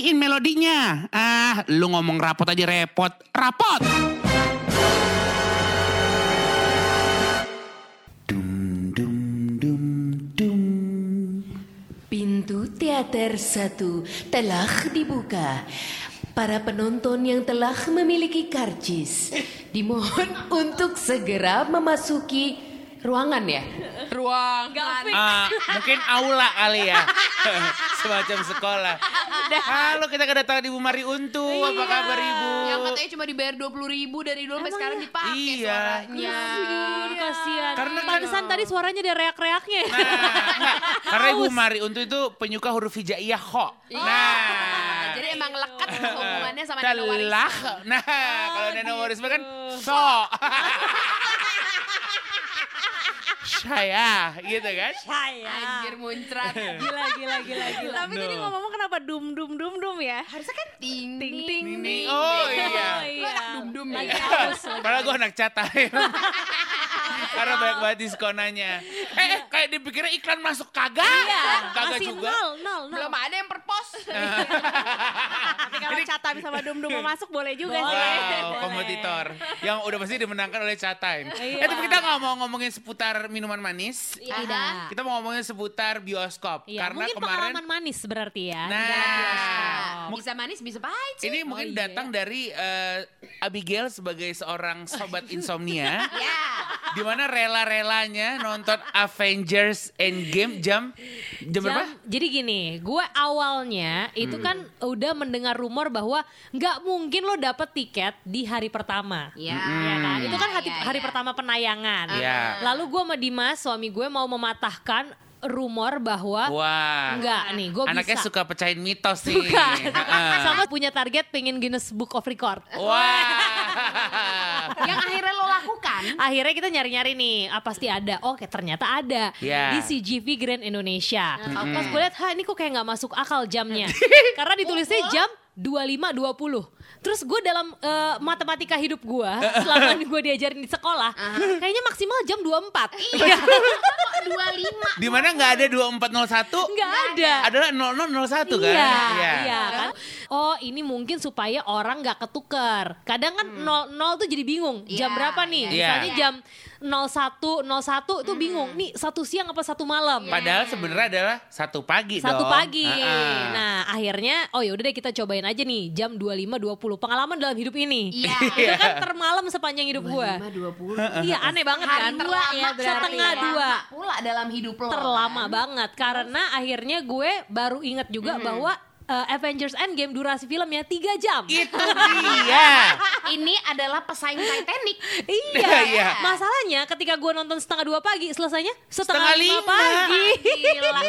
matiin melodinya. Ah, lu ngomong rapot aja repot. Rapot! Dum, dum, dum, dum. Pintu teater satu telah dibuka. Para penonton yang telah memiliki karcis dimohon untuk segera memasuki ruangan ya. Ruangan. Ah, mungkin aula kali ya. Semacam sekolah. Halo, kita kedatangan Ibu Mari Untu. Apa kabar Ibu? Yang katanya cuma dibayar 20 ribu dari dulu sampai sekarang dipakai Iya. suaranya. Aduh, kasihan. Karena kan- Pantesan tadi suaranya ada reak-reaknya. Nah, enggak. Karena Ibu Mari Untu itu penyuka huruf hijaiyah kho. Nah. Jadi emang lekat hubungannya sama. Warisman. Nah, kalau Neno Warisman kan so. Saya, gitu kan? Saya. Anjir muncrat. Gila, gila, gila, gila. Tapi tadi No. ngomong kenapa dum dum dum dum ya? Harusnya kan ting Ting ting ting Ting. Oh, iya. Oh, iya. dum-dum ya. Lagi haus. Padahal gue anak catai. Karena banyak banget diskonannya. Eh, eh, kayak dipikirnya iklan masuk kagak? Iya, Kagak masih juga. nol, nol, nol. Belum ada yang perpos. Kalau Catam sama Dum Dum mau masuk boleh juga sih. Wow, Boleh. kompetitor yang udah pasti dimenangkan oleh Chat Time. Iya. Eh, tapi kita nggak mau ngomongin seputar minuman manis. Iya. Kita mau ngomongin seputar bioskop Iya, karena mungkin kemarin pengalaman manis berarti ya. Nah. Mung- bisa manis, bisa pahit sih. ini mungkin iya. datang dari eh, Abigail sebagai seorang sobat insomnia. Ya. Di mana rela-relanya nonton Avengers Endgame jam jam, berapa? Jadi gini, gue awalnya itu Hmm. kan udah mendengar rumor bahwa nggak mungkin lo dapet tiket di hari pertama. Ya. Ya kan? Itu kan hari, Ya, hari ya. pertama penayangan. Iya. Lalu gue sama Dimas, suami gue mau mematahkan rumor bahwa Wah. enggak nih, gue Anaknya bisa. suka pecahin mitos nih. Bukan. Sama punya target pengen Guinness Book of Record. Wah. Yang akhirnya lo lakukan. Akhirnya kita nyari-nyari nih, ah pasti ada. Oke, ternyata ada Ya. di CGV Grand Indonesia. Pas gue lihat, ha ini kok kayak nggak masuk akal jamnya. Karena ditulisnya jam 25.20. Terus gue dalam eh, matematika hidup gue, selama gue diajarin di sekolah, kayaknya maksimal jam 24. Iya, Kok 25? Di mana nggak ada 2401? nggak ada. Adalah 0001 kan? Iya, iya kan. Oh ini mungkin supaya orang nggak ketuker. Kadang kan 00 tuh jadi bingung. Jam Iya, berapa nih? iya. Misalnya jam 01, 01 tuh bingung. Nih satu siang apa satu malam? Padahal sebenarnya adalah satu pagi Satu dong. pagi. Heeh. Nah, akhirnya oh ya udah deh kita cobain aja nih jam 25.20 pengalaman dalam hidup ini. Iya. Itu kan termalam sepanjang hidup gua. 25, 20. Iya, aneh banget Hari kan? terlama ya, setengah Terlama dua. pula dalam hidup lo. Terlama kan? banget karena akhirnya gue baru inget juga bahwa uh, Avengers Endgame durasi filmnya 3 jam. Itu dia. Ini adalah pesaing Titanic. Iya. Iya. Masalahnya ketika gue nonton setengah dua pagi, selesainya Setengah setengah, lima lima. pagi. Gila.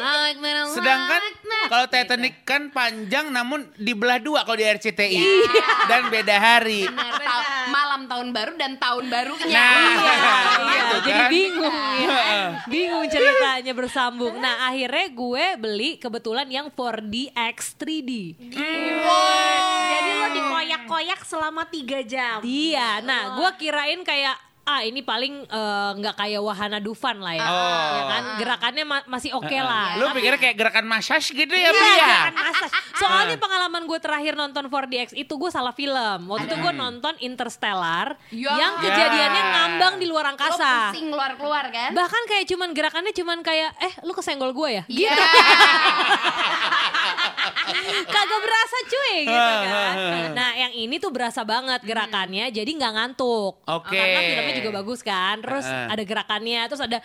Sedangkan kalau Titanic kan panjang namun dibelah dua kalau di RCTI Iya. dan beda hari. Benar, tau- malam tahun baru dan tahun barunya. Nah, Iya, iya. gitu jadi kan? bingung ya. Bingung ceritanya bersambung. Nah, akhirnya gue beli kebetulan yang 4DX 3D. Jadi lo dikoyak-koyak selama 3 jam. Iya. Nah, gue kirain kayak ah ini paling eh, nggak kayak Wahana Dufan lah ya. Oh. Ya kan gerakannya ma- masih oke lah. Lu pikirnya kayak gerakan massage gitu ya, Iya, ya? gerakan. Soalnya pengalaman gue terakhir nonton 4DX itu gue salah film. Waktu itu gue nonton Interstellar Ya. yang kejadiannya Ya. ngambang di luar angkasa. pusing keluar-keluar kan? Bahkan kayak cuman gerakannya cuman kayak eh lu kesenggol gue ya? Iya. Gitu. Kagak berasa cuy gitu kan. Nah, yang ini tuh berasa banget gerakannya jadi nggak ngantuk. Oke. Karena filmnya juga bagus kan. Terus Heeh. ada gerakannya, terus ada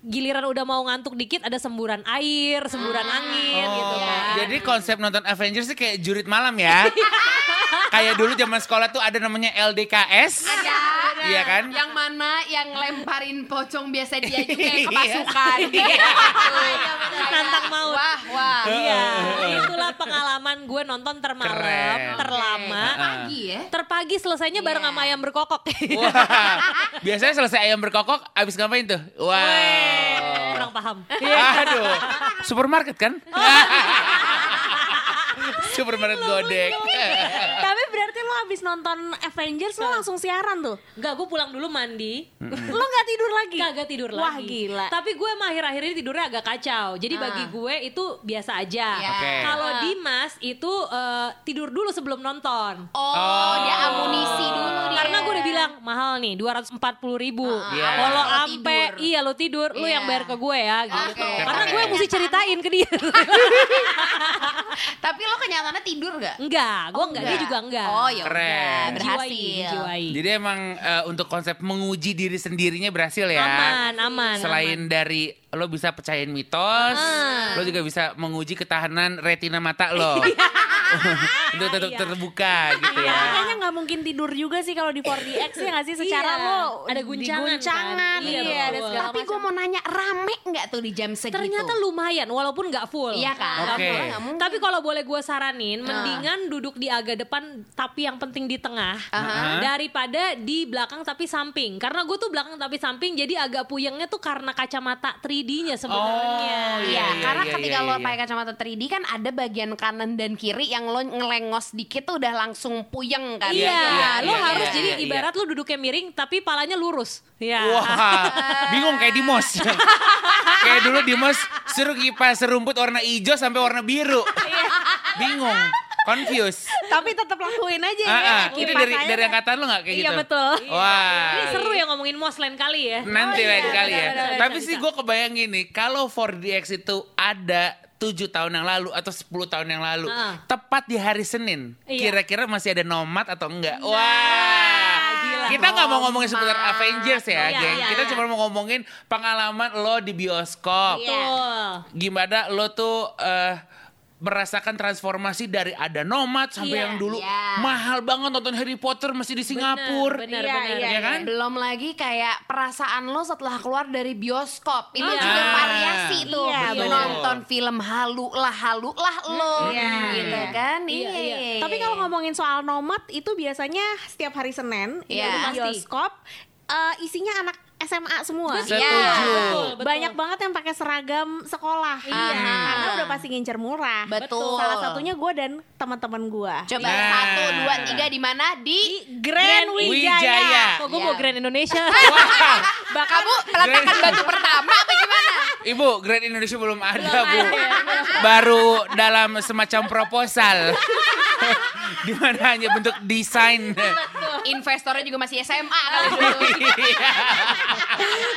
giliran udah mau ngantuk dikit ada semburan air, semburan angin gitu Oh, kan. Jadi konsep nonton Avengers sih kayak jurit malam ya. kayak dulu zaman sekolah tuh ada namanya LDKS. Ada. Iya kan? Yang mana yang lemparin pocong biasa dia juga yang Iya. kemasukan. Iya. Nantang maut. Wah, wah. Iya, itulah pengalaman gue nonton termalam, Keren. terlama. Pagi ya. Terpagi selesainya bareng Iya. sama ayam berkokok. Wah, biasanya selesai ayam berkokok, abis ngapain tuh? Wah. Kurang paham. Aduh, supermarket kan? supermarket godek. Lo abis nonton Avengers lo langsung siaran tuh. Enggak, gue pulang dulu mandi. Gak tidur lagi. Kagak tidur Wah, lagi. gila. Tapi gue emang akhir-akhir ini tidurnya agak kacau. Jadi bagi gue itu biasa aja. Iya. Oke. Kalau Dimas itu eh, tidur dulu sebelum nonton. Oh, Oh. dia amunisi dulu dia. Karena gue udah bilang mahal nih 240 ribu. Iya. Kalau Lo ampe tidur. iya lo tidur, lo Iya. yang bayar ke gue ya gitu. Oke. Karena gue mesti ceritain ke dia. Tapi lo kenyataannya tidur gak? enggak, gue enggak, dia juga enggak. Oh ya Keren. berhasil. menjiwai. Jadi emang eh, untuk konsep menguji diri sendirinya berhasil ya. Aman, aman. Selain aman. dari lo bisa pecahin mitos, Ah. lo juga bisa menguji ketahanan retina mata lo. Untuk tetap Iya. terbuka gitu Iya, ya. kayaknya nggak mungkin tidur juga sih kalau di 4DX ya nggak sih secara Iya. lo Ada guncangan kan? diguncangan, Iya, iya, ada segala Tapi gue mau nanya rame nggak tuh di jam segitu? Ternyata lumayan walaupun nggak full. Iya kan? Full, mungkin. Tapi kalau boleh gue saranin, Ah. mendingan duduk di agak depan tapi yang penting di tengah Aha. daripada di belakang tapi samping. Karena gue tuh belakang tapi samping, jadi agak puyengnya tuh karena kacamata 3D-nya sebenarnya. Oh, Iya, Iya, karena iya, ketika iya, lo iya. pakai kacamata 3D kan ada bagian kanan dan kiri yang lo ngelengos dikit tuh udah langsung puyeng kan. Iya, iya, lo iya, harus iya, jadi iya, iya. ibarat lo duduknya miring tapi palanya lurus. Iya. Wah, bingung kayak Dimos. kayak dulu Dimos suruh kipas serumput warna hijau sampai warna biru. bingung, confused. Tapi tetap lakuin aja Ah, ya. ah. Ini kipas dari dari angkatan lo nggak kayak Iya gitu? betul. Wah. Ini seru ya ngomongin mos lain kali ya. Nanti Oh, lain iya, kali ya. Tapi sih gue kebayang gini, kalau 4DX itu ada 7 tahun yang lalu atau 10 tahun yang lalu, Ah. tepat di hari Senin, Iya. kira-kira masih ada nomad atau enggak? Wah, gila. kita nggak mau ngomongin seputar. Avengers ya, Iya, geng. iya, kita iya. cuma mau ngomongin pengalaman lo di bioskop. Iya. Betul. Gimana lo tuh eh, merasakan transformasi dari ada nomad sampai Iya, yang dulu iya. mahal banget nonton Harry Potter masih di Singapura. benar, Iya, benar. iya, Ya kan? Belum lagi kayak perasaan lo setelah keluar dari bioskop. Itu Iya. juga Ah. variasi tuh. Iya, Lo benar. nonton film halu lah halu lah lo. Iya. Gitu kan? Iya, iya. Tapi kalau ngomongin soal nomad itu biasanya setiap hari Senin Iya. ya, di Pasti. bioskop eh, isinya anak SMA semua. Iya. Betul, betul. Banyak banget yang pakai seragam sekolah. Iya. Karena udah pasti ngincer murah. Betul. Salah satunya gue dan teman-teman gue. Coba Nah. satu, dua, tiga di mana? Di Grand Wijaya. Wijaya. Kok gue Iya. mau Grand Indonesia? Wah, kamu peletakan batu pertama apa gimana? Ibu, Grand Indonesia belum ada, Bu. Baru dalam semacam proposal. Di mana hanya bentuk desain. Investornya juga masih SMA kali dulu.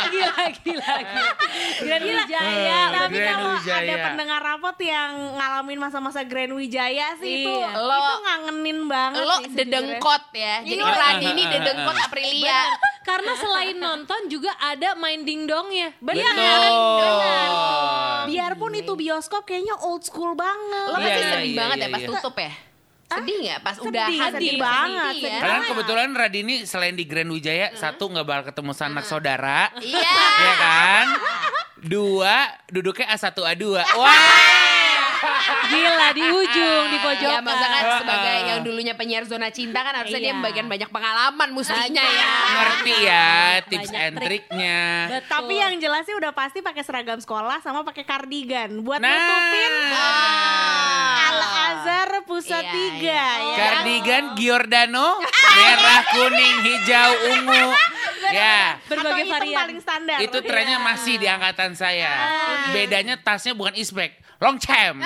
gila, gila, gila. Grand Wijaya. Tapi Grand kalau Wijaya. ada pendengar rapot yang ngalamin masa-masa Grand Wijaya sih itu Iya. Lo- itu ngangenin banget Lo sih dedengkot ya. Jadi Iya. Radini dedengkot Aprilia. Karena selain nonton juga ada main dingdongnya. Benar. Betul. Biarpun itu bioskop kayaknya old school banget. Lo Iya, pasti iya, sedih iya, banget iya, ya pas iya. tutup ya? Sedih nggak pas Sedih, udah sedih banget, sedih ya? Karena kebetulan Radini selain di Grand Wijaya, satu nggak bakal ketemu sanak saudara. Iya. Ya kan? Dua, duduknya A1 A2. Wah. Gila di ujung, di pojokan. Ya masa kan sebagai yang dulunya penyiar zona cinta kan harusnya dia Iya. bagian banyak pengalaman mestinya ya. Ngerti ya tips Banyak and trik. triknya. Tapi yang jelasnya udah pasti pakai seragam sekolah sama pakai kardigan buat Nah. nutupin Ah. Al Azhar Pusat Iya, Tiga iya. ya. Kardigan Giordano, merah, kuning, hijau, ungu. Ya. berbagai Atau varian. paling standar. Itu trennya masih di angkatan saya. Ah. Bedanya tasnya bukan ispek, long cam.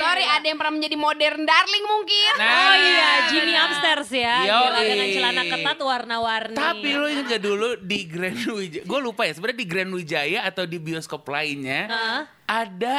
Sorry ada yang pernah menjadi modern darling mungkin. Nah. Oh iya, Jimmy upstairs ya. Yoi. Gila dengan celana ketat warna-warni. Tapi lo ingat gak dulu di Grand Wijaya, gue lupa ya sebenarnya di Grand Wijaya atau di bioskop lainnya Heeh. ada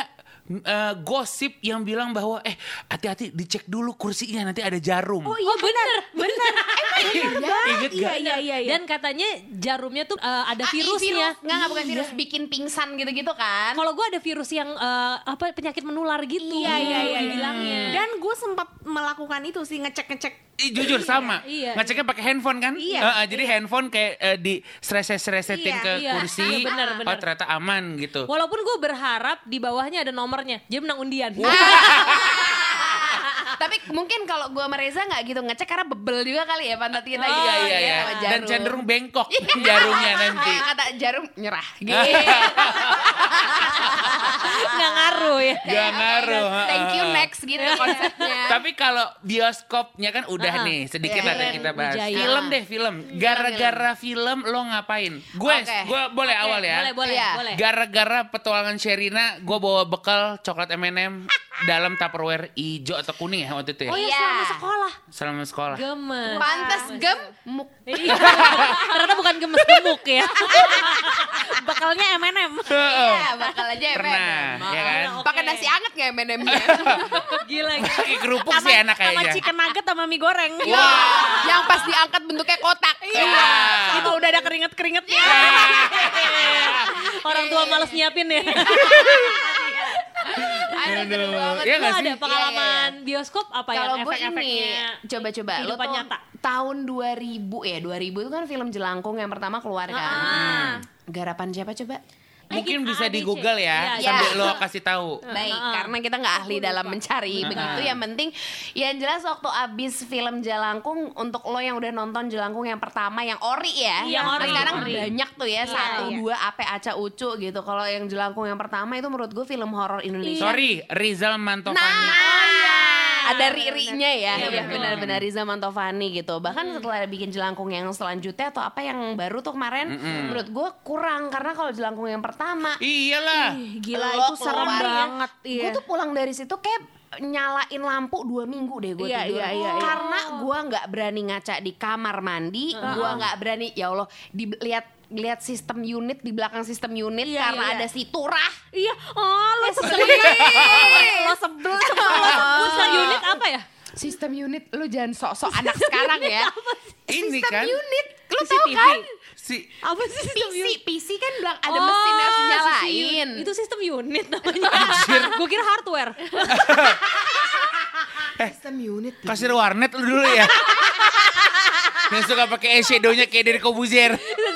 eh, gosip yang bilang bahwa eh hati-hati dicek dulu kursinya nanti ada jarum. Oh iya benar, benar. Ingat Iya gak? iya iya iya. Dan katanya jarumnya tuh uh, ada Ah, virusnya. Virus. Nggak, nggak bukan virus, bikin pingsan gitu-gitu kan. Kalau gue ada virus yang uh, apa penyakit menular gitu. Iya iya iya bilangnya. Dan gue sempat melakukan itu sih ngecek-ngecek jujur sama. Iya. Ngeceknya pakai handphone kan? Iya. Heeh, jadi handphone kayak eh, di streset-stresetin Iya, ke iya. kursi. Iya, benar, benar. Oh ternyata aman gitu. Walaupun gue berharap di bawahnya ada nomornya, dia menang undian. Tapi mungkin kalau gue sama Reza nggak gitu ngecek karena bebel juga kali ya pantat kita gitu. Iya, iya, ya, iya. sama Dan cenderung bengkok jarumnya nanti. Kayak kata jarum nyerah. Gitu. Nggak ngaruh ya. Gak ngaruh. Thank you next gitu konsepnya. Tapi kalau bioskopnya kan udah Ah, nih sedikit Iya, lah iya. yang kita bahas. Film deh film. Gara-gara film lo ngapain? Gue, gue boleh awal ya. Boleh, boleh, Iya. boleh. Gara-gara petualangan Sherina, gue bawa bekal coklat M&M dalam Tupperware hijau atau kuning ya waktu itu ya. Oh ya Iya. selama sekolah. Selama sekolah. Gemes. Pantes gemuk. Iya. Ternyata bukan gemes gemuk ya. Bekalnya M&M. Heeh. Iya, bakal aja ya, Pernah, M&M. ya kan? Pakai nasi anget nggak M&M-nya? Gila gila. Pakai kerupuk sih enak Sama kayaknya. chicken nugget sama mie goreng. Wah, yang pas diangkat bentuknya kotak. Iya. Itu udah ada keringet-keringetnya. Orang tua males nyiapin ya. Iya Lu nggak sih? ada pengalaman bioskop apa Kalau yang efek-efeknya? coba-coba lo tuh nyata. tahun 2000 ya 2000 itu kan film Jelangkung yang pertama keluar kan. Ah. Garapan siapa coba? Mungkin bisa di. Google ya, Iya, sambil iya. lo kasih tahu. Baik, karena kita nggak ahli dalam mencari begitu. Yang penting, yang jelas waktu abis film Jelangkung untuk lo yang udah nonton Jelangkung yang pertama yang ori ya. Yang Kan ori, Sekarang ori. banyak tuh ya Iya, satu iya. dua Ape Aca Ucu gitu. Kalau yang Jelangkung yang pertama itu menurut gue film horor Indonesia. Sorry, Rizal Mantovani. Nah, ada ri-rinya ya, Iya, ya benar. benar-benar Riza Mantovani gitu. Bahkan setelah bikin jelangkung yang selanjutnya atau apa yang baru tuh kemarin, menurut gue kurang karena kalau jelangkung yang pertama, Iyalah. Gila lo itu serem ya. banget. Iya. Gue tuh pulang dari situ kayak nyalain lampu dua minggu deh gue Iya, tidur iya, iya, iya. karena gue nggak berani ngaca di kamar mandi gue nggak berani ya allah dilihat lihat sistem unit di belakang sistem unit Iya, karena iya, ada si turah Iya, oh lo sebel. lo sebel, sebel. Pusat unit apa ya? sistem unit lu jangan sok-sok anak sekarang ya Ini sistem kan unit lu tahu kan si Apa sih sistem PC unit? PC kan bilang ada Oh, mesin yang harus nyalain. Itu sistem unit namanya. Gue kira hardware. sistem unit kasir warnet lu dulu ya. Yang suka pakai eyeshadownya kayak dari Kobuzer.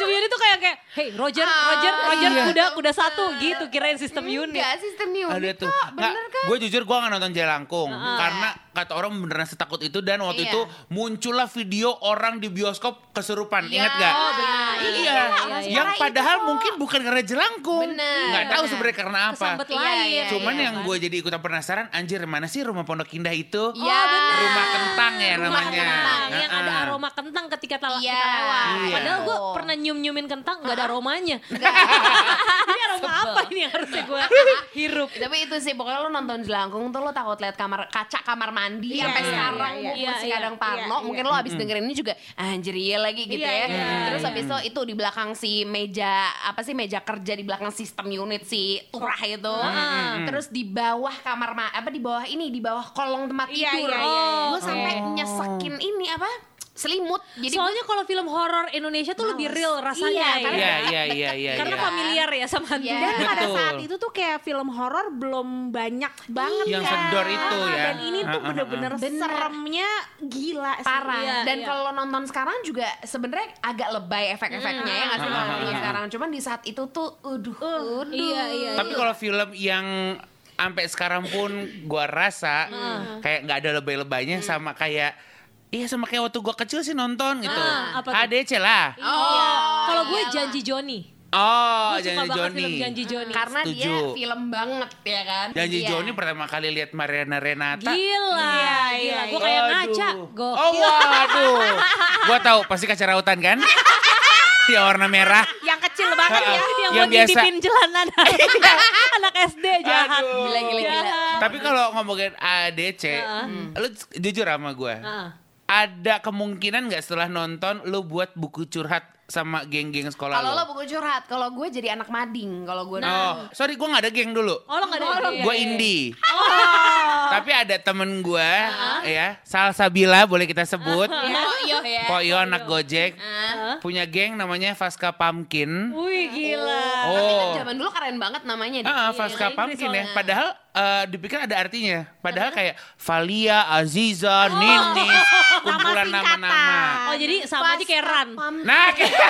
unit tuh kayak kayak, hey Roger, Roger, Roger, kuda, kuda satu gitu kirain sistem unit. Enggak sistem unit Ada tuh. kok, bener kan gue jujur gue gak nonton Jelangkung karena kata orang beneran setakut itu dan waktu Iya. itu muncullah video orang di bioskop kesurupan. Iya. Ingat gak? Oh, benar. Iya. Iya, iya. Yang Parah padahal itu mungkin bukan karena Jelangkung. Bener, Nggak tahu bener. sebenarnya karena apa. Kesambet Iya, lain. iya, Cuman iya, yang gue jadi ikutan penasaran, anjir mana sih rumah Pondok Indah itu? Iya, bener. Rumah kentang ya Rumah namanya. kentang, yang ada aroma kentang ketika telah Iya. kita lewat. Iya. Padahal gue pernah nyium-nyiumin kentang nggak ada aromanya. ini aroma apa ini yang harusnya gue hirup? tapi itu sih pokoknya lo nonton jelangkung tuh lo takut lihat kamar kaca kamar mandi Iya, sampai iya, sekarang gue iya. masih Iya, kadang iya, parno iya, mungkin lo abis dengerin ini juga anjir iya lagi gitu Iya, ya iya, terus iya. habis itu itu di belakang si meja apa sih meja kerja di belakang sistem unit si turah itu terus di bawah kamar ma apa di bawah ini di bawah kolong tempat tidur iya, iya, iya. gue sampai nyesekin ini apa selimut jadi gua- Soalnya kalau film horor Indonesia tuh lebih real rasanya Iya, ya. karena Iya, iya, iya, iya. Karena iya. familiar ya sama hantu. Iya. Dan pada saat itu tuh kayak film horor belum banyak banget Yang kan. sedor itu ya. Dan ini tuh Ha, ha, bener-bener seremnya gila sih. parah Iya, dan iya. kalau lo nonton sekarang juga sebenarnya agak lebay efek-efeknya ya nggak sih kalau nonton sekarang cuman di saat itu tuh aduh aduh Iya, iya. Tapi kalau film yang sampai sekarang pun gua rasa kayak nggak ada lebay-lebaynya sama kayak Iya sama kayak waktu gua kecil sih nonton gitu. Ah? ADC lah. Iya. Kalau gue janji Johnny. Oh, Gue suka Janji Joni. film janji Johnny. karena dia Setuju. film banget ya kan Janji Iya. Joni pertama kali lihat Mariana Renata. Gila, Iya, gila. iya, Gue iya. kayak ngaca. Oh Gokil. waduh. gua tahu pasti kaca rautan kan? Yang warna merah. Yang kecil banget ya. yang, Yang biasa. ngintipin jalanan anak SD jahat. Aduh. Gila, gila, gila. Jahat. Tapi kalau ngomongin ADC, lu jujur sama gue. Heeh. Ada kemungkinan nggak setelah nonton lu buat buku curhat sama geng-geng sekolah kalau lo? lo buku curhat kalau gue jadi anak mading kalau gue Oh, sorry gue nggak ada geng dulu. Oh lo gak ada ide? Gue indie. Tapi ada temen gue, ya, Salsabila boleh kita sebut. oh iya ya Poyo anak Gojek. Ah. Punya geng namanya Faska Pumpkin. Wih gila. Oh. zaman dulu keren banget namanya Ah, iya, Faska bahasa Pumpkin ya. Padahal eh, dipikir ada artinya. Padahal kayak Valia, Aziza, Nini, kumpulan nama-nama. Oh jadi sama aja kayak Ran. Nah, kayak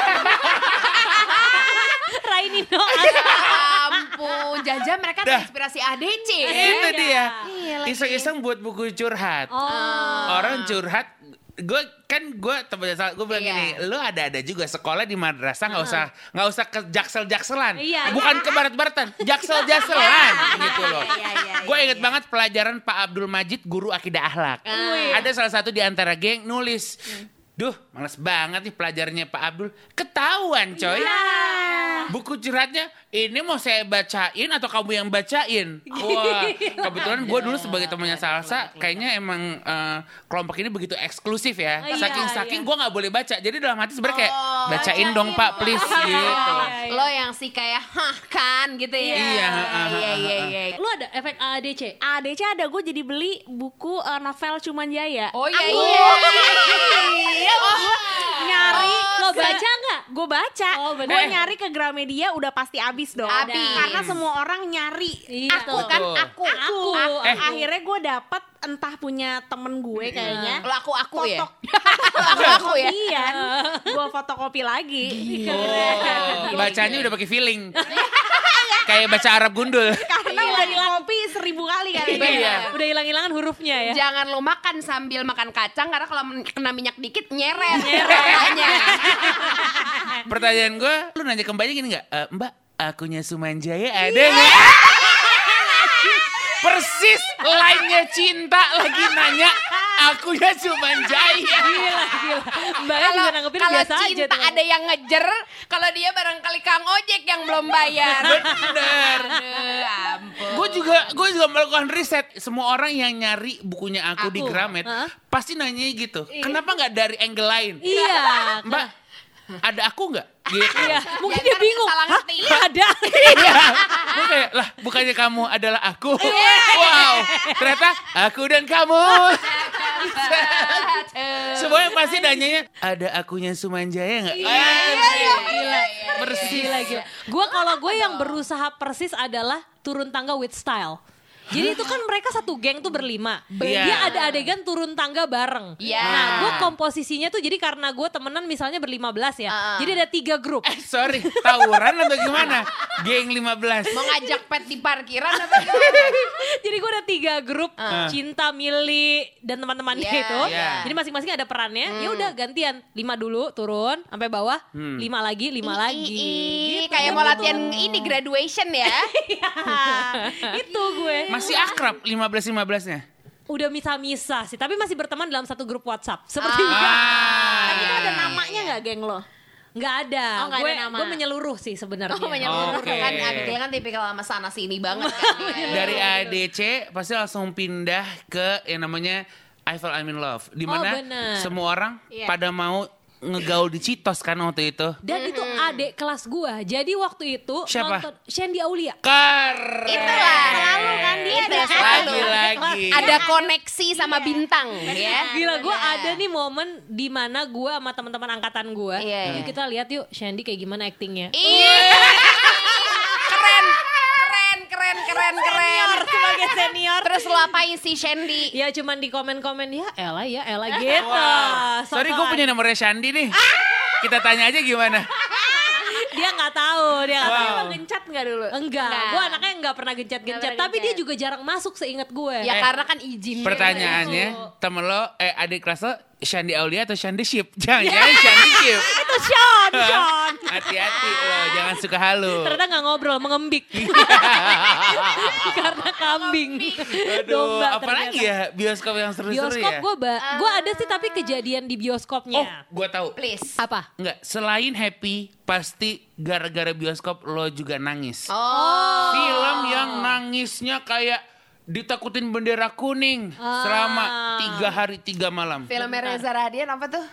Rainino. Ah, ampun, jajan mereka Dah. terinspirasi ADC. Itu dia. Iya. Iseng-iseng buat buku curhat. Oh. Orang curhat gue kan gue temen gue bilang Iya. gini lu ada-ada juga sekolah di madrasah nggak usah nggak usah ke jaksel-jakselan Iya. bukan ke barat-baratan jaksel-jakselan gitu loh. Iya, iya, gue inget banget pelajaran Pak Abdul Majid guru akidah akhlak. Ada salah satu di antara geng nulis. Duh males banget nih pelajarannya Pak Abdul. Ketahuan coy. Buku curhatnya ini mau saya bacain atau kamu yang bacain wah kebetulan gue dulu sebagai temannya Salsa kayaknya emang eh, kelompok ini begitu eksklusif ya Iya, saking saking iya. gue nggak boleh baca jadi dalam hati sebenarnya kayak Oh, bacain dong Pak please gitu Lo yang sih kayak hah kan gitu ya. Iya, Iya iya iya. Lu ada efek ADC? ADC ada gue jadi beli buku eh, novel Cuman Jaya. Oh iya iya. Oh, nyari Lo baca nggak? gue baca Oh, gue nyari ke Gramedia udah pasti abis dong Abis. karena semua orang nyari Iya, aku kan aku Aku. Ah, Eh. akhirnya gue dapet entah punya temen gue kayaknya. Lo aku aku ya. foto Aku aku ya. fotokopian gue fotokopi lagi. Oh, bacanya udah pakai feeling. Kayak baca Arab gundul. Karena udah di kopi seribu kali kali Iya. Udah hilang-hilangan hurufnya ya? Jangan lo makan sambil makan kacang karena kalau kena minyak dikit nyeret. Nyeret. pertanyaan gue lu nanya ke mbaknya gini nggak? "Eh, mbak akunya Sumanjaya ada nggak persis lainnya cinta lagi nanya akunya Sumanjaya Gila, gila. Mbaknya Kalau juga nanggepin kalau biasa aja cinta tuh. ada yang ngejer, kalau dia barangkali Kang Ojek yang belum bayar. bener gue juga gue juga melakukan riset semua orang yang nyari bukunya aku, di Aku. Gramet Hah? pasti nanya gitu kenapa nggak dari angle lain Iya. mbak ada aku nggak gitu Iya, mungkin Ya, dia bingung. Hah? Ada. Iya, gue kayak lah bukannya kamu adalah aku. Wow, ternyata aku dan kamu. Semuanya pasti nanyanya ada akunya Sumanjaya nggak? Iya, Gila. Persis. Gila, gila. Gue kalau gue yang berusaha persis adalah turun tangga with style. Jadi itu kan mereka satu geng tuh berlima. Iya. Dia ada adegan turun tangga bareng. Iya. Nah, gue komposisinya tuh jadi karena gue temenan misalnya berlima belas ya. Ah. Jadi ada tiga grup. Eh sorry, tawuran atau gimana? Geng 15. Mau ngajak pet di parkiran apa gimana? jadi gue ada tiga grup cinta Mili dan teman-temannya Iya, itu. iya. Jadi masing-masing ada perannya. Ya udah gantian lima dulu turun sampai bawah, lima lagi, lima lagi. Ih, Gitu. kayak mau latihan ini graduation ya. itu gue. Masih akrab 15-15-nya? Udah misah-misah sih, tapi masih berteman dalam satu grup WhatsApp. Seperti Ah. tapi itu ada namanya nggak geng lo nggak ada. Oh, nggak gue ada nama. gue menyeluruh sih sebenarnya. Oh, menyeluruh Oke. kan Abigail kan tipikal sama sana sini banget kan. Dari ADC pasti langsung pindah ke yang namanya I Fall I'm in Love. Di Oh, bener. semua orang Iya. pada mau ngegaul di Citos kan waktu itu. Dan itu adik kelas gue. Jadi waktu itu Siapa? nonton Shandy Aulia. Keren. Itulah. Selalu kan dia Itu ada selalu. Lagi-lagi. Ada koneksi sama bintang ya. Gila gue Benar. ada nih momen di mana gue sama teman-teman angkatan gue. Iya, Yuk iya. kita lihat yuk Shandy kayak gimana aktingnya. Iya. keren, keren, keren, keren, keren. sebagai senior. Terus lo apain sih Shandy? Ya cuman di komen-komen ya Ella ya Ella gitu. Wah. Sorry gue punya nomornya Shandi nih. Kita tanya aja gimana. Dia nggak tahu, dia nggak Wow. tahu. Gencat nggak dulu Enggak, Enggak. gue anaknya nggak pernah gencet-gencet. Nggak pernah Tapi dia gencet. juga jarang masuk seingat gue. Ya Eh, karena kan izin. Pertanyaannya, temen lo, eh adik kelas lo, Shandi Aulia atau Shandi Ship? Jangan-jangan Shandi Ship. Itu Sean, Sean. Hati-hati lo, jangan suka halu. Ternyata nggak ngobrol, mengembik. Karena kambing. Aduh, Domba apalagi ternyata. ya bioskop yang seru-seru Bioskop ya? gue, gue ada sih tapi kejadian di Oh, bioskopnya. gue tahu. Please. Apa? Enggak, selain happy, pasti gara-gara bioskop lo juga nangis. Oh. Film yang nangisnya kayak ditakutin bendera kuning selama tiga hari tiga malam. Filmnya Reza Radian apa tuh?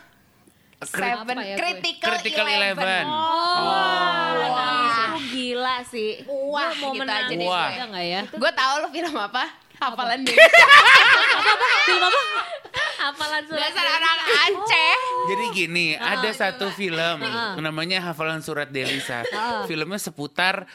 Seven Apa ya? Critical, Critical Eleven. Eleven. Itu gila sih Wah, mau gitu menang. aja deh Wah. gue. Ada ya? Gue tau lo film apa? Hafalan deh. Film apa? Hafalan surat Dasar anak Aceh. Jadi gini, ada satu film namanya Hafalan Surat Delisa. Filmnya seputar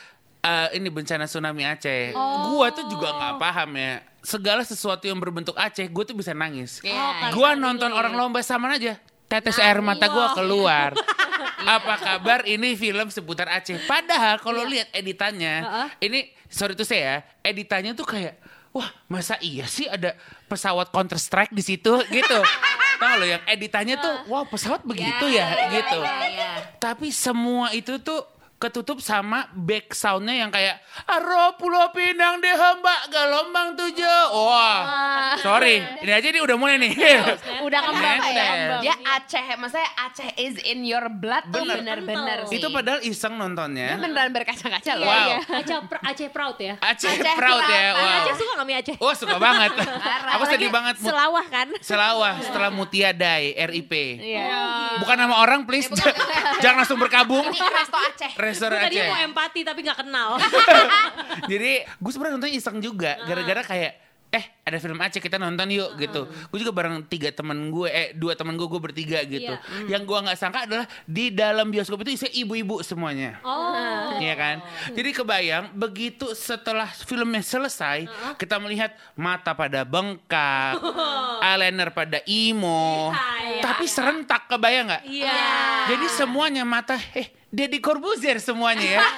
eh, ini bencana tsunami Aceh. Gua tuh juga nggak paham ya. Segala sesuatu yang berbentuk Aceh, gue tuh bisa nangis. Iya. Gua nonton orang lomba sama aja. Tetes air mata gua keluar. Apa kabar ini film seputar Aceh? Padahal kalau lihat editannya, Heeh. ini sorry tuh saya, editannya tuh kayak wah masa iya sih ada pesawat Counter Strike di situ gitu. Tahu lo yang editannya tuh, wah pesawat begitu ya, gitu. Tapi semua itu tuh ketutup sama back soundnya yang kayak Aro Pulau Pinang deh mbak gelombang tujuh. Wah, sorry, ini aja nih udah mulai nih. Udah kembang Apa ya? Nempel. Dia Aceh, maksudnya Aceh is in your blood tuh Bener. bener-bener sih. Itu padahal iseng Dia nontonnya. beneran berkaca-kaca loh. Wow. Aceh, pr- Aceh proud ya. Aceh, Aceh proud ya. Wow. Aceh suka gak mie Aceh? Oh suka banget. Aku sedih banget. Selawah kan? Selawah setelah Mutia Dai RIP. Iya. Bukan nama orang please. Jangan langsung berkabung. Ini resto Aceh. Restoran Tadi Aceh. mau empati tapi gak kenal. Jadi gue sebenarnya nonton iseng juga. Gara-gara kayak eh ada film Aceh kita nonton yuk gitu. Gue juga bareng tiga temen gue, eh dua temen gue gue bertiga gitu. Iya. Yang gue nggak sangka adalah di dalam bioskop itu isinya ibu-ibu semuanya. Oh. Iya kan? Jadi kebayang begitu setelah filmnya selesai kita melihat mata pada bengkak, eyeliner pada imo, Iya. tapi serentak kebayang nggak? Iya. Jadi semuanya mata eh Deddy Corbuzier semuanya ya.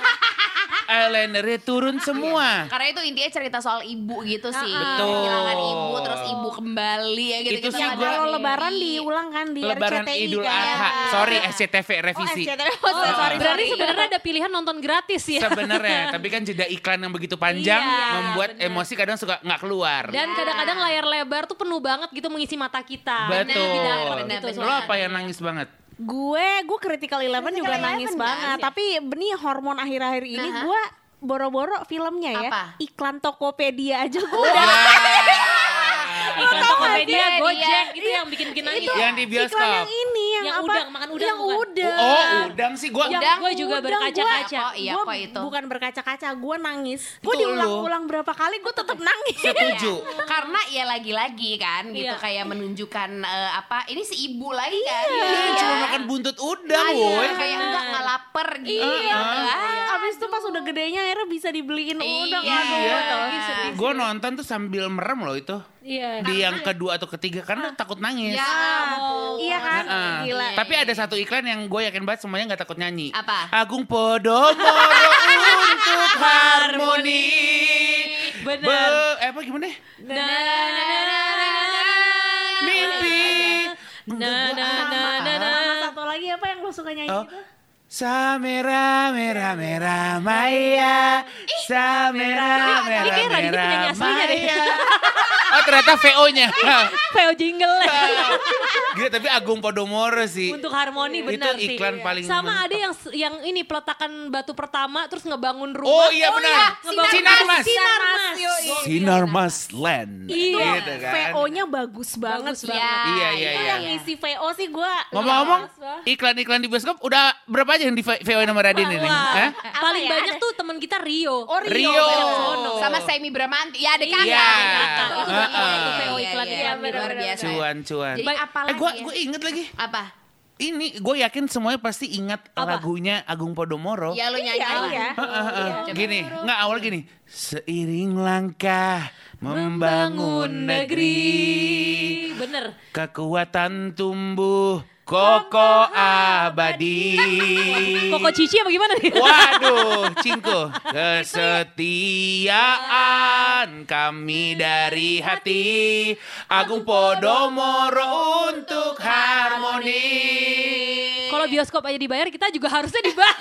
Eyelinernya turun semua. Karena itu intinya cerita soal ibu gitu sih. Betul. Kehilangan ibu, terus ibu kembali ya gitu. Itu sih gua- kalau lebaran diulang kan di Lebaran RCTI Idul kan? Adha. Sorry SCTV Oh, revisi. SCTV. Oh, sorry, sorry. Berarti sebenarnya ada pilihan nonton gratis ya. Sebenarnya, tapi kan jeda iklan yang begitu panjang Iya, membuat emosi kadang suka nggak keluar. Dan kadang-kadang layar lebar tuh penuh banget gitu mengisi mata kita. Betul. benar, benar, benar. Lo apa yang nangis banget? Gue, gue Critical Eleven juga Critical nangis Eleven banget. nangis ya? Tapi benih hormon akhir-akhir ini Aha. gue boro-boro filmnya ya. Apa? Iklan Tokopedia aja gue Oh, udah. Iklan Tokopedia? Gojek Iya. itu yang bikin-bikin nangis. Itu Yang di bioskop. Iklan yang ini, yang, Yang apa? udang, makan udang Yang bukan? Udang. Oh, udang sih gua. Udang. Gue juga berkaca-kaca. gua- iya, Gua kok itu. Bukan berkaca-kaca, gue nangis. Gue Itu diulang-ulang berapa kali, gue tetap nangis. Setuju. Karena ya lagi-lagi kan gitu Iya. kayak menunjukkan eh, apa ini si ibu lagi kan. Iya, cuma makan buntut udang, Iya, woi. kayak enggak nggak lapar gitu. Iya. Ah. Abis itu pas udah gedenya akhirnya bisa dibeliin udang. Iya. Iya. Gue nonton tuh sambil merem loh itu. Iya. Di yang kedua atau ketiga karena takut nangis. Ya, Iya kan? Heeh. Gila. Tapi ada satu iklan yang gue yakin banget semuanya nggak takut nyanyi. Apa? Agung Podomoro untuk harmoni. Bener. Be- eh, apa gimana? Mimpi. Na na na na na. Sama satu lagi apa yang lo suka nyanyi Oh. itu? Samera mera mera maya Samera mera Ini kayak Raditya mera penyanyi aslinya deh. maya Oh ternyata VO-nya Veo jingle Gila tapi Agung Podomoro sih untuk harmoni Itu benar sih. iklan paling Sama ada yang yang ini peletakan batu pertama terus ngebangun rumah. Oh iya benar Ngebangun Sinar Mas Sinar Mas. Sinar Mas Land Iya. Gitu kan VO-nya bagus banget. Bagus ya. banget. Iya, iya, Itu iya. yang ngisi VO sih gue. Ngomong-ngomong iklan-iklan di bioskop udah berapa aja yang di VO nama Radin ini? Hah? paling ya? banyak tuh teman kita Rio. Oh, Rio. Rio. Sama Semi Bramanti. Ya, ada kakak. Iya. Itu iya, Itu VO iya, iklan iya, iya, luar biasa. Cuan cuan Jadi apa Eh gue ya? gue inget lagi Apa? Ini gue yakin semuanya pasti ingat lagunya Agung Podomoro Ya lu nyanyi Iya, lah. iya. Heeh. Gini, nggak awal gini. Seiring langkah membangun negeri, Bener. kekuatan tumbuh kokoh abadi. Koko Cici apa gimana nih? Waduh, Cingko. Kesetiaan kami dari hati Agung Podomoro untuk harmoni. Kalau bioskop aja dibayar, kita juga harusnya dibayar.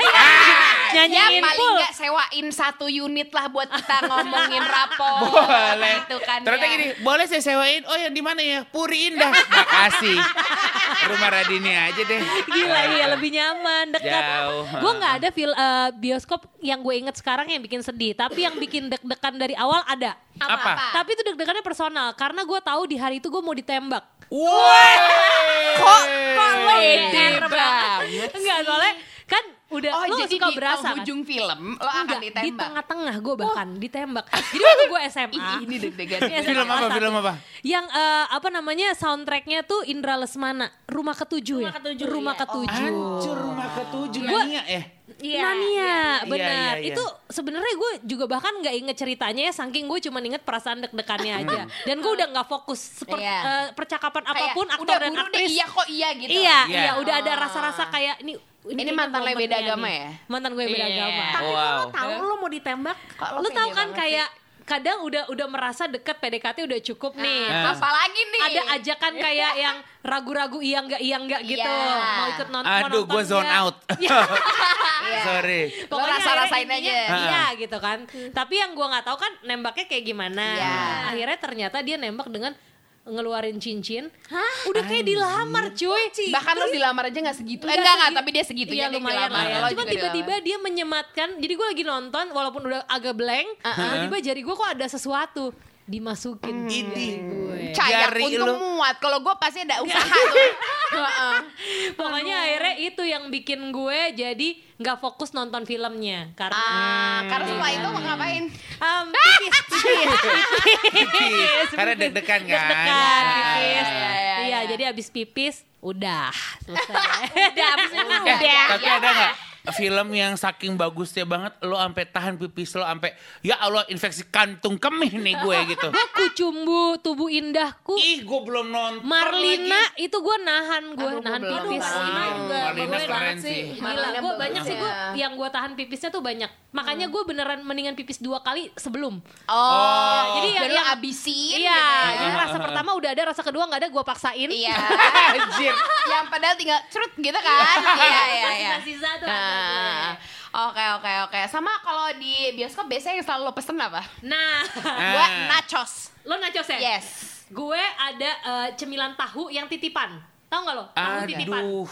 Ya Nyanyiin paling full. nggak sewain satu unit lah buat kita ngomongin rapor. Boleh. Gitu kan Ternyata ya. gini, boleh saya sewain? Oh yang di mana ya? Puri Indah. Makasih. Rumah Radini aja deh. Gila iya lebih nyaman dekat. Jauh. Gue nggak ada feel eh, bioskop yang gue inget sekarang yang bikin sedih. Tapi yang bikin deg-degan dari awal ada. Apa? Tapi itu deg-degannya personal karena gue tahu di hari itu gue mau ditembak. Woi. Kok kok lo banget. Enggak soalnya udah Oh lo jadi suka di berasa kan? penghujung film lo akan Enggak, di ditembak. tengah-tengah gue bahkan ditembak. Jadi waktu gue SMA. Ini deg-degan. Film apa? Film apa? Yang eh, apa namanya soundtracknya tuh Indra Lesmana, Rumah Ketujuh Rumah ya. Ketujuh, Rumah iya. Ketujuh. Hancur rumah ketujuh Gua- ya. Iya, Nania, iya, benar. iya, iya. Itu sebenarnya gue juga bahkan nggak inget ceritanya ya, saking gue cuma inget perasaan deg-degannya aja. Dan gue udah nggak fokus seperti Iya. percakapan Kayak, apa pun aktor udah dan buru deh, aktris. iya kok iya gitu. Iya, Iya. iya, udah ada Ah. rasa-rasa kayak ini Ini kayaknya mantan lo yang beda agama nih. ya? Mantan gue yang beda Iya. agama. Tapi Wow. kalau tahu lo mau ditembak, Kok lo tahu kan kayak kadang udah udah merasa deket PDKT udah cukup nih. sih? Nah. Apalagi nih? Ada ajakan kayak yang ragu-ragu iya enggak iya enggak gitu. Iya. Mau ikut nonton Aduh, gue zone out. Iya. Sorry. Lo rasa-rasain aja. Iya gitu kan. Tapi yang gua nggak tahu kan nembaknya kayak gimana. Iya. Akhirnya ternyata dia nembak dengan ngeluarin cincin. Udah kayak dilamar cuy. Bahkan lo dilamar aja gak segitu. Eh, Enggak enggak, enggak, segi- tapi dia segitunya Iya dia lumayan dilamar. ya. Lo Cuma tiba-tiba dia menyematkan. Jadi gue lagi nonton walaupun udah agak blank. Tiba-tiba jari gue kok ada sesuatu dimasukin ke jari gue. Untuk lu. muat. Kalau gue pasti ada usaha tuh. Heeh. Pokoknya akhirnya itu yang bikin gue jadi nggak fokus nonton filmnya karena Ah, karena setelah itu mau ngapain? um, pipis, pipis, pipis, Karena deg-degan kan? deg-degan, Ah, pipis. iya, iya, Iya, iya. jadi abis pipis udah selesai. udah abis itu udah. tapi ada nggak film yang saking bagusnya banget lo sampai tahan pipis lo sampai ya Allah infeksi kantung kemih nih gue gitu. Kucumbu tubuh indahku. Ih, gue belum nonton. Marlina lagi. itu gue nahan gue Aduh, nahan gua belum. pipis. Marlina Marlina Gue keren sih. Gila, Marlina gue banyak sih gue ya. yang gue tahan pipisnya tuh banyak. Makanya gue beneran mendingan pipis dua kali sebelum. Oh, jadi yang- biar lo yang- abisin Iya, gitu ya. jadi rasa pertama udah ada, rasa kedua nggak ada, gue paksain. Iya. Anjir. yang padahal tinggal cerut gitu kan. Iya, iya, iya. Sisa-sisa tuh ada Nah, Oke oke oke. Sama kalau di bioskop biasanya yang selalu lo pesen apa? Nah, Gue nachos. lo nachos ya? Yes. Gue ada eh, cemilan tahu yang titipan. Tahu nggak lo? Tahu titipan. Aduh.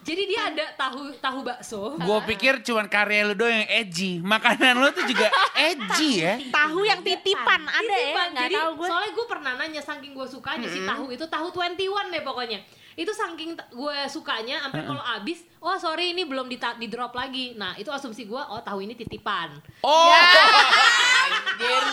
Jadi dia ada tahu tahu bakso. Gue pikir cuman karya lu doang yang edgy. Makanan lu tuh juga edgy ya. Tahu yang titipan ada ya? Titipan. Nggak Jadi tahu gue. soalnya gue pernah nanya saking gue sukanya si tahu itu tahu 21 deh pokoknya. Itu saking gue sukanya sampai kalau abis, oh sorry ini belum di, di drop lagi. Nah itu asumsi gue, oh tahu ini titipan. Oh, Anjir.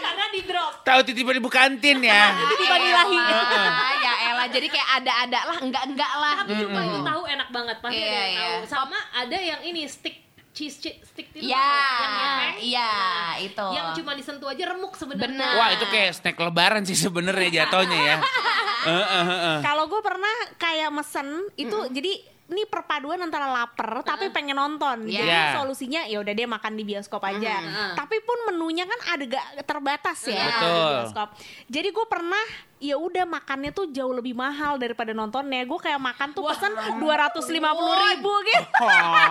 Karena di drop. tahu titipan ibu kantin ya. Titipan ilahi. Ah, ya elah. Jadi kayak ada-ada lah, enggak-enggak lah. Tapi sumpah itu tahu enak banget pasti Iya, ada yang iya. tahu. Sama ada yang ini stick cheese cheese stick itu Iya, yang ngepeng. iya, itu. Yang cuma disentuh aja remuk sebenarnya. Benar. Wah itu kayak snack lebaran sih sebenarnya jatuhnya ya. Heeh, heeh. Kalau gue pernah kayak mesen itu jadi ini perpaduan antara lapar tapi pengen nonton. Iya. Jadi Iya. solusinya ya udah dia makan di bioskop aja. Tapi pun menunya kan ada gak terbatas ya Betul. di bioskop. Jadi gue pernah ya udah makannya tuh jauh lebih mahal daripada nontonnya. Gue kayak makan tuh pesen dua ratus lima puluh ribu gitu. Oh,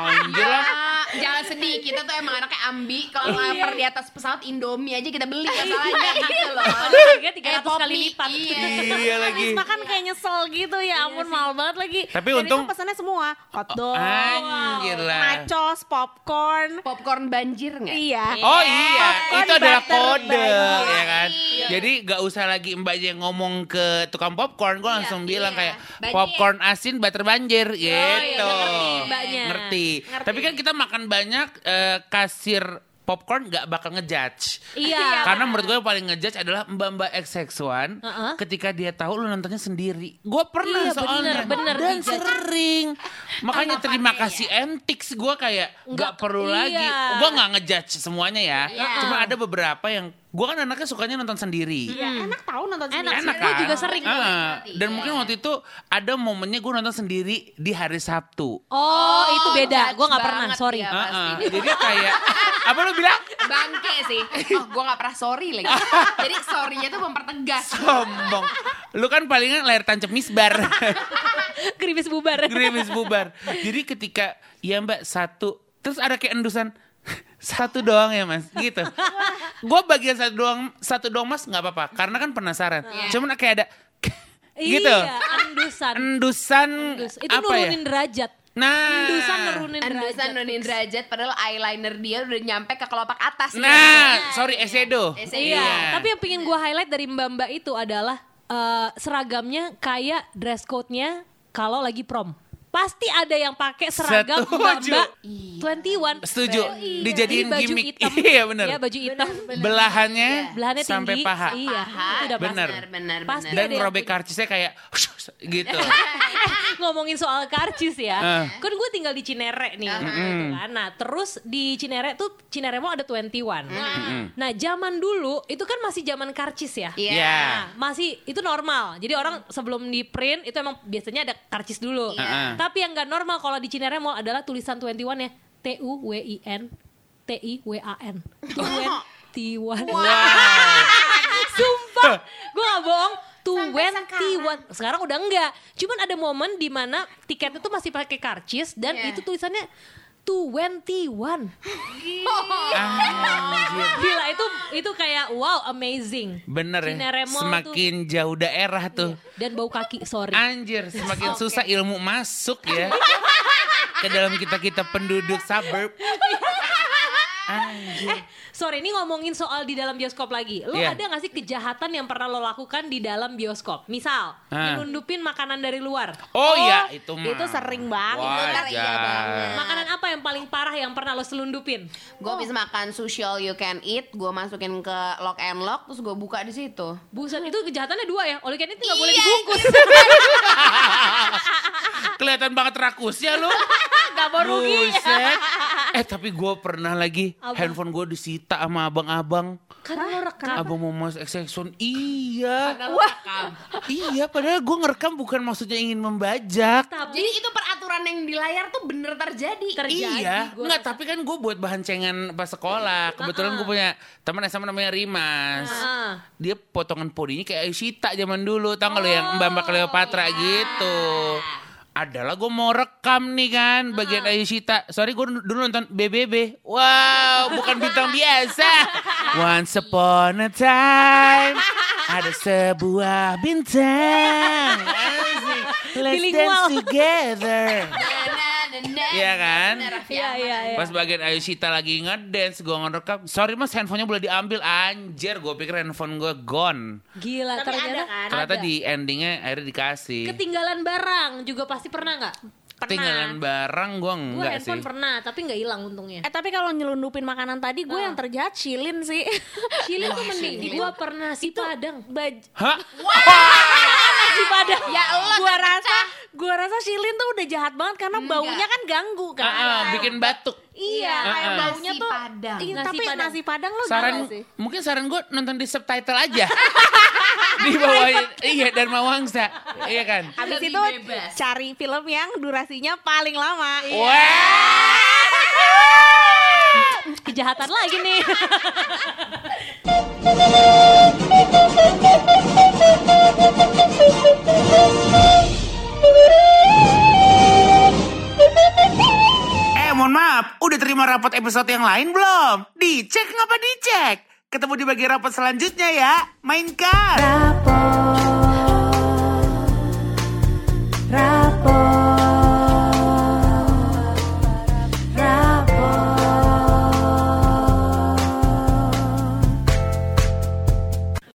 anjir lah. Ah, jangan sedih, kita tuh emang anaknya ambi. Kalau lapar di atas pesawat Indomie aja kita beli masalahnya gitu loh. Harganya 300 Eh, kali lipat. Iya. Iya lagi. Habis makan kayak nyesel gitu ya ampun mahal banget lagi. Tapi Dan untung- itu pesannya semua hotdog, Anjir lah. nachos, popcorn. Popcorn banjir nggak? Iya. Oh iya, Popcorn itu adalah kode ya kan. Iya. Jadi gak usah lagi mbaknya ngomong ke tukang popcorn, gue langsung bilang iya. kayak Banjir. popcorn asin butter banjir gitu. iya, ngerti mbaknya. Ngerti. Tapi kan kita makan banyak eh, kasir popcorn gak bakal ngejudge. Iya. Karena menurut gue yang paling ngejudge adalah mbak-mbak XX1 Heeh. ketika dia tahu lu nontonnya sendiri. Gue pernah Iya, soalnya bener, bener dan dijudge. sering. Makanya terima kasih Mtix gue kayak Nggak- gak perlu iya. lagi. Gue gak ngejudge semuanya ya. Iya. Cuma ada beberapa yang gue kan anaknya sukanya nonton sendiri. Ya, enak tahu nonton Enak sendiri. Enak Gue kan? juga sering. Ah, Ngerti, dan iya, mungkin iya. waktu itu ada momennya gue nonton sendiri di hari Sabtu. Oh, itu beda. Gue nggak pernah, banget sorry. Ah, pasti. ah. Jadi kayak apa lu bilang? Bangke sih. Oh, gue gak pernah sorry lagi. Jadi sorry-nya tuh mempertegas. Sombong. Lu kan palingan layar tancap misbar. Gerimis bubar. Gerimis bubar. Jadi ketika ya Mbak satu terus ada kayak endusan satu doang ya mas gitu gue bagian satu doang satu doang mas nggak apa-apa karena kan penasaran cuman kayak ada gitu Iya, endusan. endusan Endus. Itu apa ya nurunin derajat. nah Endusan nurunin derajat. Endusan nunin derajat padahal eyeliner dia udah nyampe ke kelopak atas. nah sorry esedo Esedo. Iya, tapi yang pengen gue highlight dari mbak-mbak itu adalah eh, seragamnya kayak dress code-nya kalau lagi prom. Pasti ada yang pakai seragam mbak-mbak 21. setuju Iya. dijadiin Jadi baju gimmick hitam. iya bener Iya, baju hitam. belahannya, Belahannya sampai tinggi. paha Iya, Paha. itu udah Bener. Benar, benar, Pasti benar. dan yang ngerobek karcisnya kayak gitu ngomong ngomongin soal karcis ya. Eh. Kan gue tinggal di Cinere nih. gitu kan. Nah terus di Cinere tuh Cinere Mall ada 21. Nah zaman dulu itu kan masih zaman karcis ya. Iya. Iya. Nah, masih itu normal. Jadi orang sebelum di print itu emang biasanya ada karcis dulu. Iya. Tapi yang nggak normal kalau di Cinere Mall adalah tulisan 21 ya. T U W I N T I W A N. Twenty-one. Sumpah, gue gak bohong. Twenty-one. Sekarang udah enggak. Cuman ada momen di mana tiket itu masih pakai karcis dan Iya. itu tulisannya twenty-one. Anjir. Gila itu itu kayak wow amazing. Bener ya. Semakin jauh daerah tuh. Dan bau kaki sorry. Anjir, semakin susah ilmu masuk ya. Ke dalam kita-kita penduduk suburb. Anjir. Sorry ini ngomongin soal di dalam bioskop lagi. Lo Iya. ada gak sih kejahatan yang pernah lo lakukan di dalam bioskop? Misal, nyelundupin makanan dari luar. Oh, iya, itu mah. Itu sering banget. Itu iya Wajar. banget. Makanan apa yang paling parah yang pernah lo selundupin? Gue bisa makan sushi all you can eat, gue masukin ke lock and lock, terus gue buka di situ. Buset itu kejahatannya dua ya. Oleh karena itu nggak boleh Iya, dibungkus. Kelihatan banget rakusnya lu. Gak mau rugi. Buset. Eh tapi gue pernah lagi Apa? handphone gue disita sama abang-abang. Karena lo rekam. Abang mau mas exception. Iya. Iya padahal gue ngerekam bukan maksudnya ingin membajak. Tapi Jadi itu peraturan yang di layar tuh bener terjadi. terjadi. iya, gua enggak tapi kan gue buat bahan cengan pas sekolah. Kebetulan gue punya teman SMA namanya Rimas. Ah. Dia potongan podinya kayak Ayushita zaman dulu, tau gak lo yang Mbak Mbak Cleopatra gitu. Adalah gue mau rekam nih kan bagian Ayushita. Sorry gue dulu nonton BBB. Wow, bukan bintang biasa. Once upon a time ada sebuah bintang. Asik. Let's dance together. Iya kan? Iya iya iya. Pas bagian Ayushita lagi ngedance, gue ngerekam. Sorry mas, handphonenya boleh diambil. Anjir, gue pikir handphone gue gone. Gila Tapi ternyata ada kan? Ternyata ada. di endingnya akhirnya dikasih. ketinggalan barang juga pasti pernah nggak? Ketinggalan barang gue Gue enggak sih. handphone pernah tapi nggak hilang untungnya. Eh tapi kalau nyelundupin makanan tadi gue Ah. yang terjahat Shilin sih. Chili tuh mending. Gue pernah si Padang. Baj Hah? Si Padang. Ya Allah, gua rasa gua rasa Shilin tuh udah jahat banget karena baunya kan ganggu kan. Ah, ah, bikin batuk. Iya, Ah, kayak ah. baunya Nasi tuh. Padang. Iya, Nasi tapi Padang. nasi padang lo Saran, sih? mungkin saran gue nonton di subtitle aja. di bawah, iya Dharma Wangsa. Iya kan? Habis itu bebas. cari film yang durasinya paling lama. Wah. Kejahatan lagi nih. mohon maaf, udah terima rapat episode yang lain belum? Dicek ngapa dicek? Ketemu di bagian rapat selanjutnya ya. Mainkan. Rapot